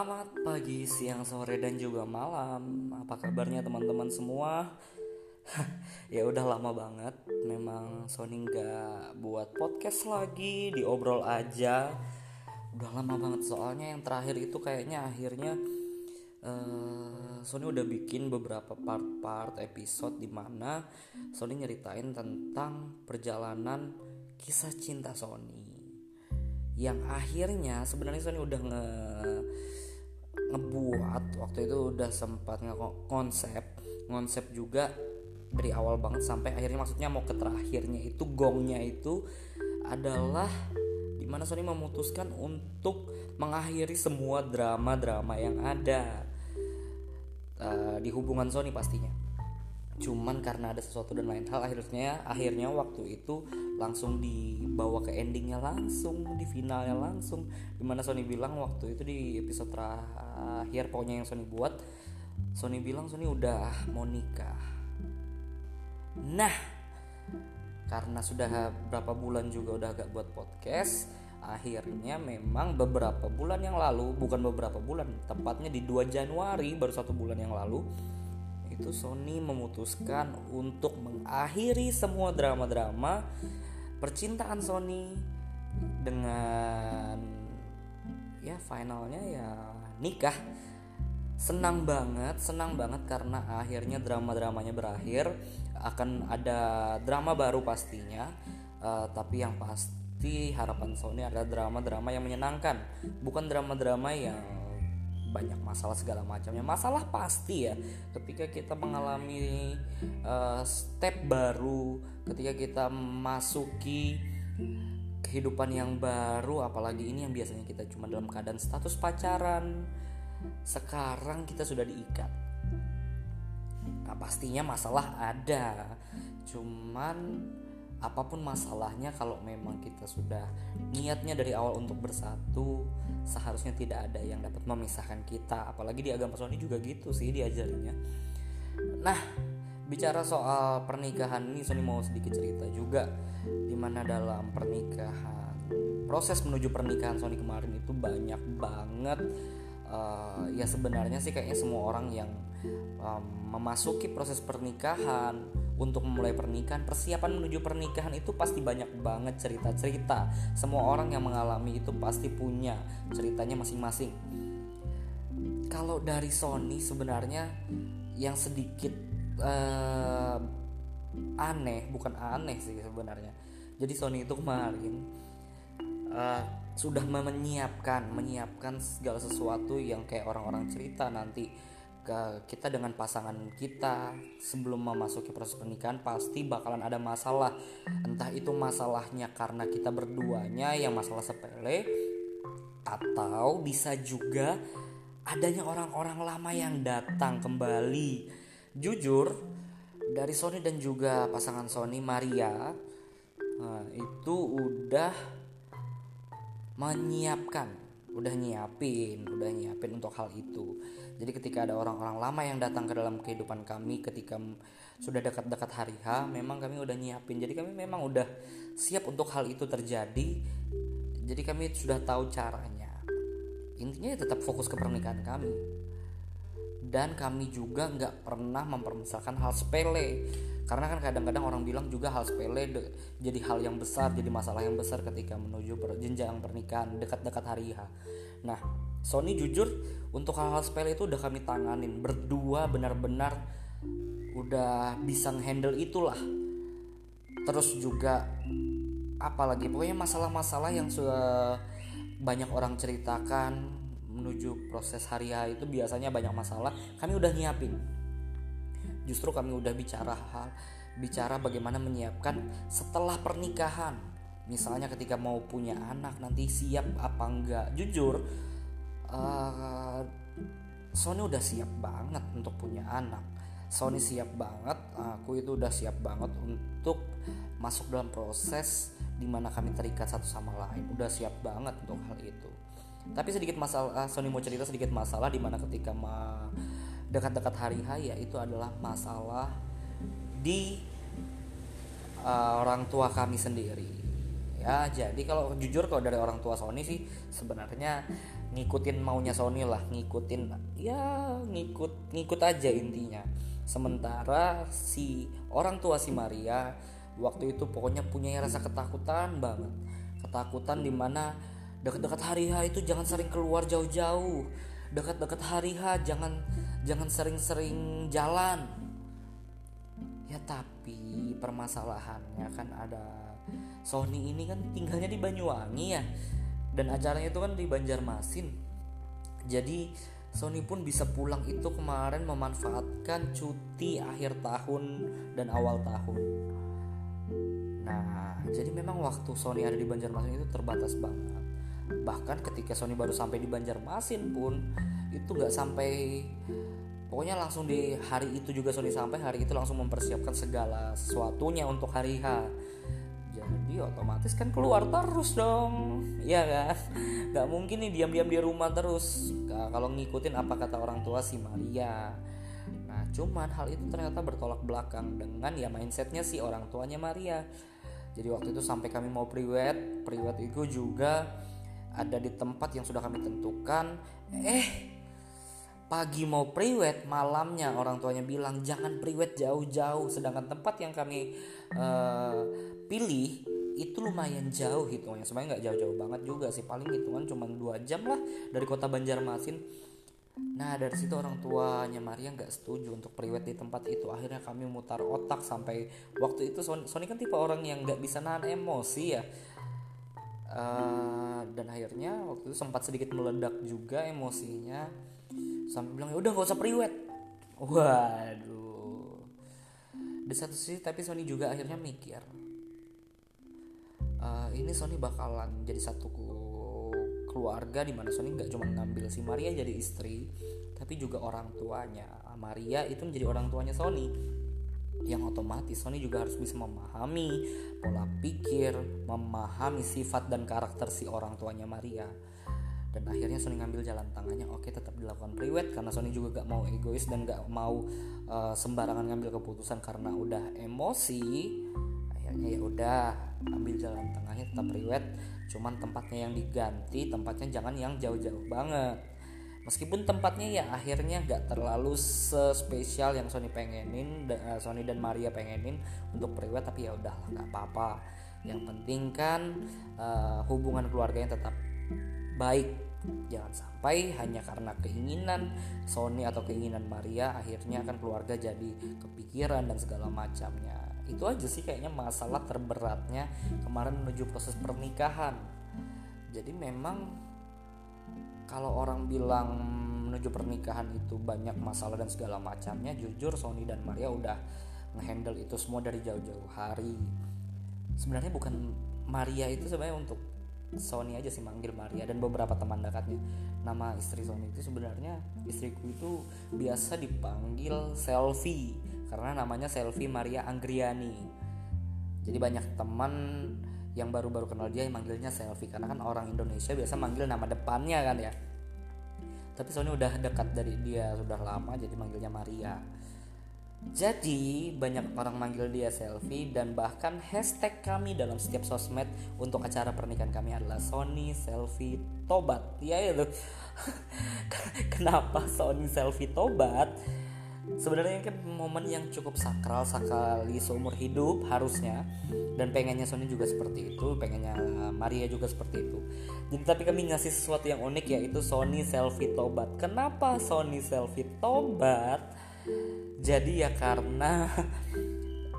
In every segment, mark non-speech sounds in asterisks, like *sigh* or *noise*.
Selamat pagi, siang, sore, dan juga malam. Apa kabarnya teman-teman semua? *laughs* ya udah lama banget. Memang Sony nggak buat podcast lagi, diobrol aja. Udah lama banget soalnya yang terakhir itu kayaknya akhirnya uh, Sony udah bikin beberapa part-part episode di mana Sony nyeritain tentang perjalanan kisah cinta Sony yang akhirnya sebenarnya Sony udah nge ngebuat waktu itu udah sempat nge konsep konsep juga dari awal banget sampai akhirnya maksudnya mau ke terakhirnya itu gongnya itu adalah di mana Sony memutuskan untuk mengakhiri semua drama-drama yang ada uh, di hubungan Sony pastinya cuman karena ada sesuatu dan lain hal akhirnya akhirnya waktu itu langsung dibawa ke endingnya langsung di finalnya langsung. Di mana Sony bilang waktu itu di episode terakhir pokoknya yang Sony buat Sony bilang Sony udah mau nikah. Nah karena sudah berapa bulan juga udah agak buat podcast akhirnya memang beberapa bulan yang lalu bukan beberapa bulan tepatnya di 2 Januari baru satu bulan yang lalu itu Sony memutuskan untuk mengakhiri semua drama-drama percintaan Sony dengan ya finalnya ya nikah. Senang banget senang banget karena akhirnya drama-dramanya berakhir. Akan ada drama baru pastinya uh, tapi yang pasti harapan Sony adalah drama-drama yang menyenangkan bukan drama-drama yang banyak masalah segala macamnya. Masalah pasti ya ketika kita mengalami uh, step baru ketika kita masuki kehidupan yang baru apalagi ini yang biasanya kita cuma dalam keadaan status pacaran sekarang kita sudah diikat. Nah pastinya masalah ada. Cuman apa pun masalahnya kalau memang kita sudah niatnya dari awal untuk bersatu seharusnya tidak ada yang dapat memisahkan kita. Apalagi di agama Sony juga gitu sih diajarinya nah bicara soal pernikahan ini Sony mau sedikit cerita juga di mana dalam pernikahan proses menuju pernikahan Sony kemarin itu banyak banget uh, ya sebenarnya sih kayaknya semua orang yang um, memasuki proses pernikahan untuk memulai pernikahan persiapan menuju pernikahan itu pasti banyak banget cerita-cerita. Semua orang yang mengalami itu pasti punya ceritanya masing-masing. Kalau dari Sony sebenarnya yang sedikit uh, aneh bukan aneh sih sebenarnya. Jadi Sony itu kemarin uh, sudah menyiapkan menyiapkan segala sesuatu yang kayak orang-orang cerita nanti kita dengan pasangan kita sebelum memasuki proses pernikahan pasti bakalan ada masalah. Entah itu masalahnya karena kita berduanya yang masalah sepele atau bisa juga adanya orang-orang lama yang datang kembali. Jujur dari Sony dan juga pasangan Sony Maria nah, itu udah menyiapkan udah nyiapin, udah nyiapin untuk hal itu. Jadi ketika ada orang-orang lama yang datang ke dalam kehidupan kami ketika sudah dekat-dekat hari H, memang kami udah nyiapin. Jadi kami memang udah siap untuk hal itu terjadi. Jadi kami sudah tahu caranya. Intinya ya tetap fokus ke pernikahan kami. Dan kami juga nggak pernah mempermasalahkan hal sepele karena kan kadang-kadang orang bilang juga hal sepele jadi hal yang besar jadi masalah yang besar ketika menuju per jenjang pernikahan dekat-dekat hari H. Nah Sony jujur untuk hal-hal sepele itu udah kami tanganin. Berdua benar-benar udah bisa handle itulah. Terus juga apalagi pokoknya masalah-masalah yang sudah banyak orang ceritakan menuju proses hari H itu biasanya banyak masalah. Kami udah nyiapin justru kami udah bicara hal bicara bagaimana menyiapkan setelah pernikahan. Misalnya ketika mau punya anak nanti siap apa enggak? Jujur uh, Sony udah siap banget untuk punya anak. Sony siap banget aku itu udah siap banget untuk masuk dalam proses di mana kami terikat satu sama lain. Udah siap banget untuk hal itu. Tapi sedikit masalah Sony mau cerita sedikit masalah di mana ketika ma dekat-dekat hari H ya itu adalah masalah di uh, orang tua kami sendiri. Ya jadi kalau jujur kalau dari orang tua Sony sih sebenarnya ngikutin maunya Sony lah ngikutin ya ngikut ngikut aja intinya. Sementara si orang tua si Maria waktu itu pokoknya punya rasa ketakutan banget. Ketakutan di mana dekat-dekat hari H itu jangan sering keluar jauh-jauh. Dekat-dekat hari H jangan jangan sering-sering jalan. Ya tapi permasalahannya kan ada Sony ini kan tinggalnya di Banyuwangi ya. Dan acaranya itu kan di Banjarmasin. Jadi Sony pun bisa pulang itu kemarin memanfaatkan cuti akhir tahun dan awal tahun. Nah jadi memang waktu Sony ada di Banjarmasin itu terbatas banget. Bahkan ketika Sony baru sampai di Banjarmasin pun itu nggak sampai pokoknya langsung di hari itu juga Sony sampai hari itu langsung mempersiapkan segala sesuatunya untuk hari H. Jadi otomatis kan keluar terus dong ya kan? Nggak mungkin nih diam-diam di rumah terus. Nah, kalau ngikutin apa kata orang tua si Maria. Nah cuman hal itu ternyata bertolak belakang dengan ya mindsetnya si orang tuanya Maria. Jadi waktu itu sampai kami mau priwet priwet itu juga ada di tempat yang sudah kami tentukan. Eh pagi mau priwet malamnya orang tuanya bilang jangan priwet jauh-jauh. Sedangkan tempat yang kami uh, pilih itu lumayan jauh hitungnya sebenarnya nggak jauh-jauh banget juga sih. Paling hitungan cuma dua jam lah dari kota Banjarmasin. Nah dari situ orang tuanya Maria nggak setuju untuk priwet di tempat itu. Akhirnya kami mutar otak sampai waktu itu Sony, Sony kan tipe orang yang nggak bisa nahan emosi ya. Uh, dan akhirnya waktu itu sempat sedikit meledak juga emosinya sampai bilang ya udah gak usah priwet waduh. Di satu sisi tapi Sony juga akhirnya mikir uh, ini Sony bakalan jadi satu keluarga di mana Sony nggak cuma ngambil si Maria jadi istri tapi juga orang tuanya. Maria itu menjadi orang tuanya Sony. Yang otomatis Sony juga harus bisa memahami pola pikir, memahami sifat dan karakter si orang tuanya Maria dan akhirnya Sony ngambil jalan tangannya oke tetap dilakukan priwet karena Sony juga gak mau egois dan gak mau uh, sembarangan ngambil keputusan karena udah emosi. Akhirnya ya udah ambil jalan tengahnya tetap priwet cuman tempatnya yang diganti tempatnya jangan yang jauh-jauh banget. Meskipun tempatnya ya akhirnya gak terlalu spesial yang Sony pengenin uh, Sony dan Maria pengenin untuk priwet tapi ya udah nggak apa-apa. Yang penting kan uh, hubungan keluarganya tetap baik. Jangan sampai hanya karena keinginan Sony atau keinginan Maria akhirnya akan keluarga jadi kepikiran dan segala macamnya. Itu aja sih kayaknya masalah terberatnya kemarin menuju proses pernikahan. Jadi memang kalau orang bilang menuju pernikahan itu banyak masalah dan segala macamnya jujur Sony dan Maria udah ngehandle itu semua dari jauh-jauh hari. Sebenarnya bukan Maria itu sebenarnya untuk Sony aja sih manggil Maria dan beberapa teman dekatnya. Nama istri Sony itu sebenarnya istriku itu biasa dipanggil Selfie karena namanya Selfie Maria Anggriani jadi banyak teman yang baru-baru kenal dia yang manggilnya Selfie karena kan orang Indonesia biasa manggil nama depannya kan ya. Tapi Sony udah dekat dari dia sudah lama jadi manggilnya Maria jadi banyak orang manggil dia selfie dan bahkan hashtag kami dalam setiap sosmed untuk acara pernikahan kami adalah Sony Selfie Tobat. Ya itu. *laughs* Kenapa Sony Selfie Tobat? Sebenarnya kan momen yang cukup sakral sekali seumur hidup harusnya dan pengennya Sony juga seperti itu, pengennya Maria juga seperti itu. Jadi tapi kami ngasih sesuatu yang unik yaitu Sony Selfie Tobat. Kenapa Sony Selfie Tobat? Jadi ya karena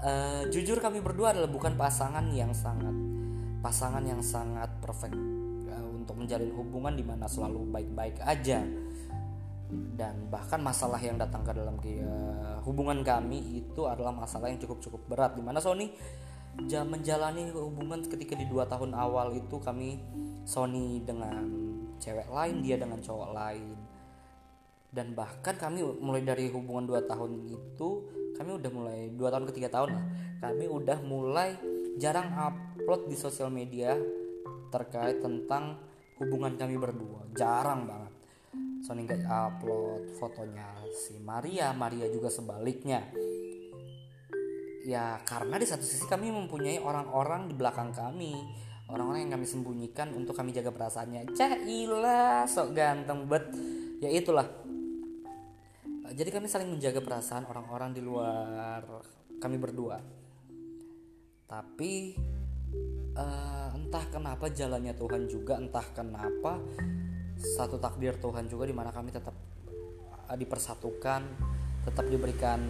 uh, *laughs* jujur kami berdua adalah bukan pasangan yang sangat pasangan yang sangat perfect uh, untuk menjalin hubungan di mana selalu baik-baik aja. Dan bahkan masalah yang datang ke dalam uh, hubungan kami itu adalah masalah yang cukup-cukup berat. Di mana Sony menjalani hubungan ketika di dua tahun awal itu kami Sony dengan cewek lain dia dengan cowok lain dan bahkan kami mulai dari hubungan 2 tahun itu kami udah mulai dua tahun ke tiga tahun lah. Kami udah mulai jarang upload di sosial media terkait tentang hubungan kami berdua. Jarang banget. Sony nggak upload fotonya si Maria Maria juga sebaliknya. Ya karena di satu sisi kami mempunyai orang-orang di belakang kami. Orang-orang yang kami sembunyikan untuk kami jaga perasaannya. Cailah sok ganteng. Bet ya itulah jadi kami saling menjaga perasaan orang-orang di luar kami berdua. Tapi uh, entah kenapa jalannya Tuhan juga entah kenapa satu takdir Tuhan juga di mana kami tetap uh, dipersatukan tetap diberikan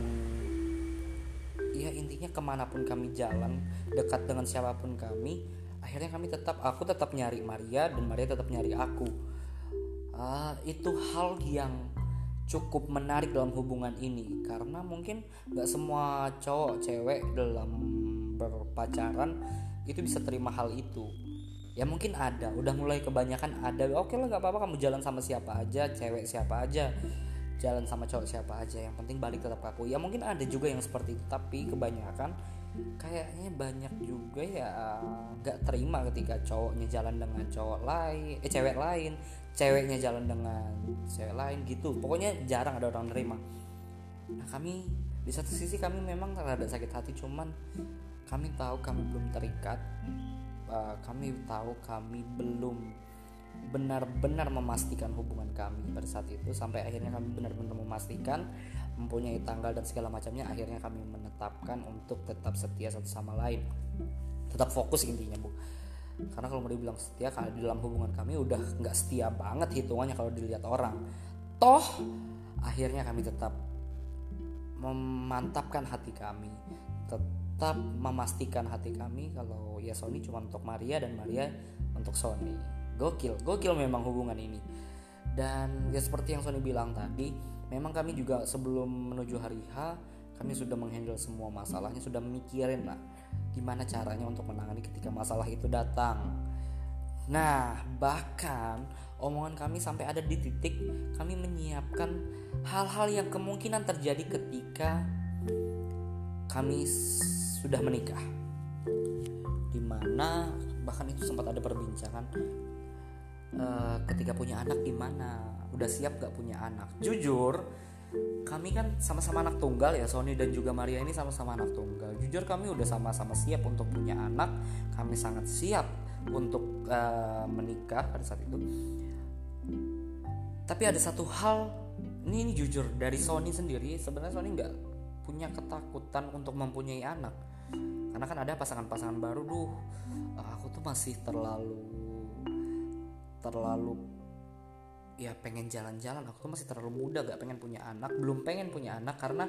ya intinya ke mana pun kami jalan dekat dengan siapa pun kami akhirnya kami tetap aku tetap nyari Maria dan Maria tetap nyari aku. Uh, itu hal yang cukup menarik dalam hubungan ini. Karena mungkin nggak semua cowok cewek dalam berpacaran itu bisa terima hal itu. Ya mungkin ada udah mulai kebanyakan ada. Oke lah nggak apa-apa kamu jalan sama siapa aja cewek siapa aja. Jalan sama cowok siapa aja yang penting balik tetap aku ya mungkin ada juga yang seperti itu tapi kebanyakan kayaknya banyak juga ya nggak terima ketika cowoknya jalan dengan cowok lain eh cewek lain ceweknya jalan dengan cewek lain gitu. Pokoknya jarang ada orang terima nah kami di satu sisi kami memang rada sakit hati cuman kami tahu kami belum terikat. Uh, kami tahu kami belum benar-benar memastikan hubungan kami pada saat itu sampai akhirnya kami benar-benar memastikan mempunyai tanggal dan segala macamnya akhirnya kami menetapkan untuk tetap setia satu sama lain. Tetap fokus intinya bu karena kalau mau dibilang setia kalau di dalam hubungan kami udah nggak setia banget hitungannya kalau dilihat orang. Toh akhirnya kami tetap memantapkan hati kami. Tetap memastikan hati kami kalau ya Sony cuma untuk Maria dan Maria untuk Sony. Gokil gokil memang hubungan ini. Dan ya seperti yang Sony bilang tadi memang kami juga sebelum menuju hari H kami sudah menghandle semua masalahnya sudah mikirin lah gimana caranya untuk menangani ketika masalah itu datang. Nah, bahkan omongan kami sampai ada di titik kami menyiapkan hal-hal yang kemungkinan terjadi ketika kami sudah menikah. Di mana bahkan itu sempat ada perbincangan uh, ketika punya anak gimana, udah siap gak punya anak. Jujur, kami kan sama-sama anak tunggal ya Sony dan juga Maria ini sama-sama anak tunggal. Jujur kami udah sama-sama siap untuk punya anak. Kami sangat siap untuk uh, menikah pada saat itu. Tapi ada satu hal ini, ini jujur dari Sony sendiri sebenarnya Sony nggak punya ketakutan untuk mempunyai anak. Karena kan ada pasangan-pasangan baru duh aku tuh masih terlalu terlalu ya pengen jalan-jalan. Aku tuh masih terlalu muda gak pengen punya anak. Belum pengen punya anak karena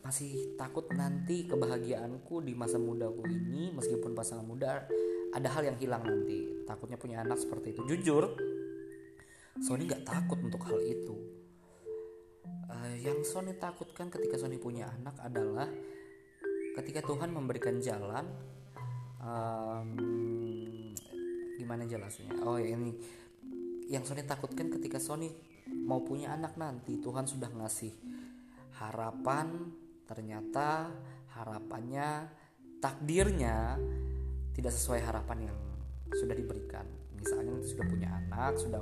masih takut nanti kebahagiaanku di masa mudaku ini meskipun pasangan muda ada hal yang hilang nanti. Takutnya punya anak seperti itu. Jujur Sony nggak takut untuk hal itu. Uh, yang Sony takutkan ketika Sony punya anak adalah ketika Tuhan memberikan jalan um, gimana jelasnya oh ya ini yang Sony takutkan ketika Sony mau punya anak nanti Tuhan sudah ngasih harapan ternyata harapannya takdirnya tidak sesuai harapan yang sudah diberikan. Misalnya sudah punya anak sudah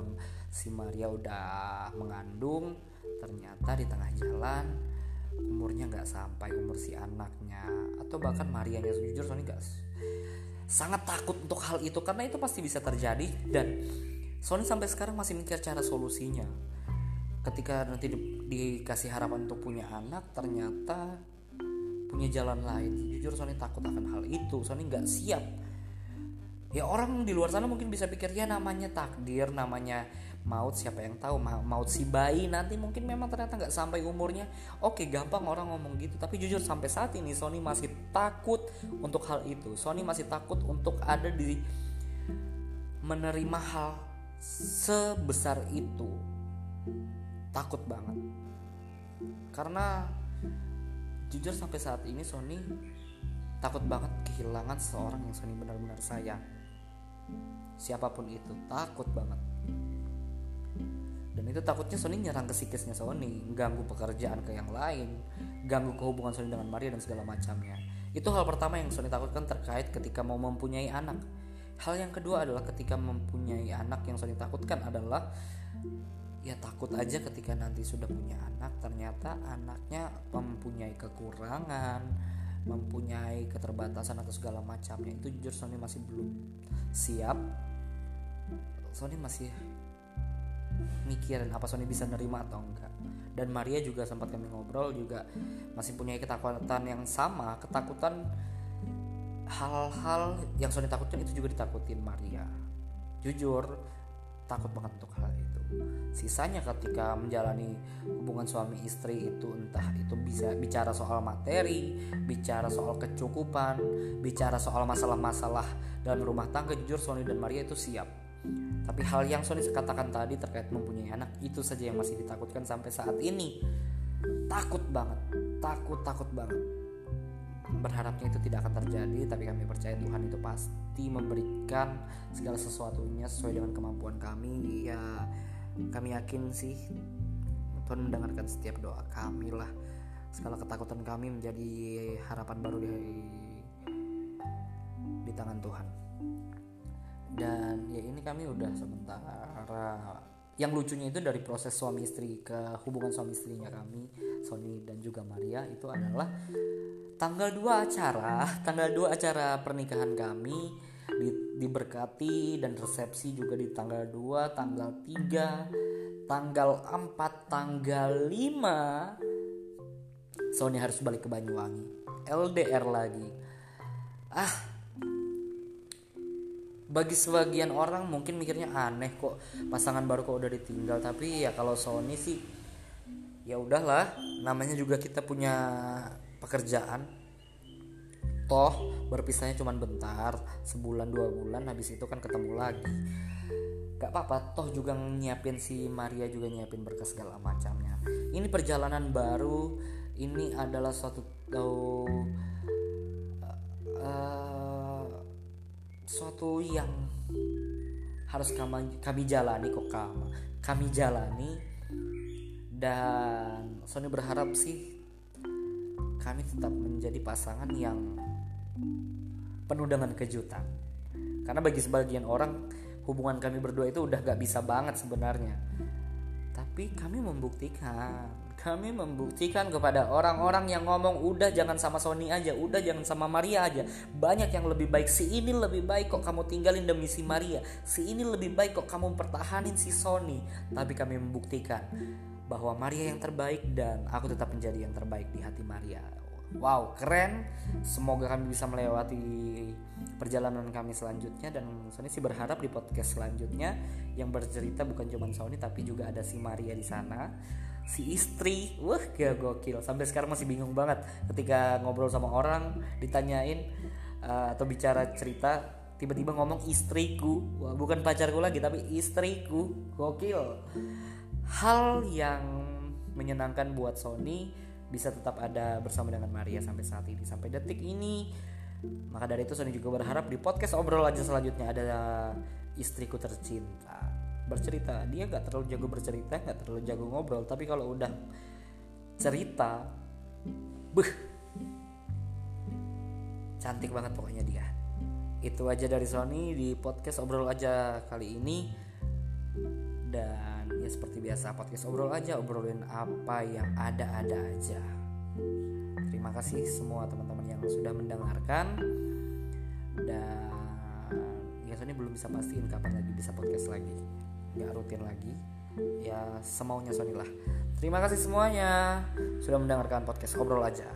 si Maria udah mengandung ternyata di tengah jalan umurnya nggak sampai umur si anaknya. Atau bahkan Marianya jujur Sony gak sangat takut untuk hal itu karena itu pasti bisa terjadi. Dan Sony sampai sekarang masih mikir cara solusinya. Ketika nanti di, dikasih harapan untuk punya anak, ternyata punya jalan lain. Jujur Sony takut akan hal itu. Sony nggak siap. Ya orang di luar sana mungkin bisa pikir ya namanya takdir, namanya maut siapa yang tahu maut si bayi nanti mungkin memang ternyata nggak sampai umurnya oke gampang orang ngomong gitu tapi jujur sampai saat ini Sony masih takut untuk hal itu Sony masih takut untuk ada di menerima hal sebesar itu takut banget. Karena jujur sampai saat ini Sony takut banget kehilangan seorang yang Sony benar-benar sayang. Siapa pun itu takut banget. Dan itu takutnya Sony nyerang ke psikisnya Sony ganggu pekerjaan ke yang lain ganggu kehubungan Sony dengan Maria dan segala macamnya. Itu hal pertama yang Sony takutkan terkait ketika mau mempunyai anak Hal yang kedua adalah ketika mempunyai anak yang sering takutkan adalah ya takut aja ketika nanti sudah punya anak. Ternyata anaknya mempunyai kekurangan mempunyai keterbatasan atau segala macamnya. Itu jujur Sony masih belum siap. Sony masih mikirin apa Sony bisa nerima atau enggak. Dan Maria juga sempat kami ngobrol juga masih punya ketakutan yang sama ketakutan hal-hal yang Sony takutkan itu juga ditakutin Maria. Jujur takut banget untuk hal itu. Sisanya ketika menjalani hubungan suami istri itu entah itu bisa bicara soal materi bicara soal kecukupan bicara soal masalah-masalah dalam rumah tangga jujur Sony dan Maria itu siap. Tapi hal yang Sony katakan tadi terkait mempunyai anak itu saja yang masih ditakutkan sampai saat ini. Takut banget takut takut banget berharapnya itu tidak akan terjadi tapi kami percaya Tuhan itu pasti memberikan segala sesuatunya sesuai dengan kemampuan kami. Ya kami yakin sih Tuhan mendengarkan setiap doa kami lah. Segala ketakutan kami menjadi harapan baru di di tangan Tuhan. Dan ya ini kami udah sementara. Yang lucunya itu dari proses suami istri ke hubungan suami istrinya kami Sony dan juga Maria itu adalah tanggal 2 acara tanggal 2 acara pernikahan kami di, diberkati dan resepsi juga di tanggal 2 tanggal 3 tanggal 4 tanggal 5 Sony harus balik ke Banyuwangi. LDR lagi. Ah. Bagi sebagian orang mungkin mikirnya aneh kok pasangan baru kok udah ditinggal. Tapi ya kalau Sony sih ya udahlah. Namanya juga kita punya pekerjaan. Toh berpisahnya cuma bentar sebulan dua bulan habis itu kan ketemu lagi. Gak apa-apa toh juga nyiapin si Maria juga nyiapin berkas segala macamnya. Ini perjalanan baru ini adalah suatu uh, uh, suatu yang harus kami, kami jalani kok kami, kami jalani dan Sony berharap sih kami tetap menjadi pasangan yang penuh dengan kejutan karena bagi sebagian orang hubungan kami berdua itu udah gak bisa banget sebenarnya tapi kami membuktikan kami membuktikan kepada orang-orang yang ngomong udah jangan sama Sony aja, udah jangan sama Maria aja. Banyak yang lebih baik. Si ini lebih baik kok kamu tinggalin demi si Maria. Si ini lebih baik kok kamu pertahanin si Sony. Tapi kami membuktikan bahwa Maria yang terbaik dan aku tetap menjadi yang terbaik di hati Maria. Wow, keren. Semoga kami bisa melewati perjalanan kami selanjutnya dan Sony sih berharap di podcast selanjutnya yang bercerita bukan cuma Sony tapi juga ada si Maria di sana si istri. Wah gak gokil. Sampai sekarang masih bingung banget ketika ngobrol sama orang ditanyain uh, atau bicara cerita tiba-tiba ngomong istriku. Wah bukan pacarku lagi tapi istriku. Gokil hal yang menyenangkan buat Sony bisa tetap ada bersama dengan Maria sampai saat ini. Sampai detik ini maka dari itu Sony juga berharap di podcast obrol aja selanjutnya ada istriku tercinta. Bercerita dia nggak terlalu jago bercerita nggak terlalu jago ngobrol tapi kalau udah cerita beh cantik banget pokoknya dia. Itu aja dari Sony di podcast obrol aja kali ini. Dan ya seperti biasa podcast obrol aja obrolin apa yang ada-ada aja. Terima kasih semua teman-teman yang sudah mendengarkan. Dan ya Sony belum bisa pastiin kapan lagi bisa podcast lagi. Nggak rutin lagi. Ya semaunya Sony lah. Terima kasih semuanya sudah mendengarkan podcast obrol aja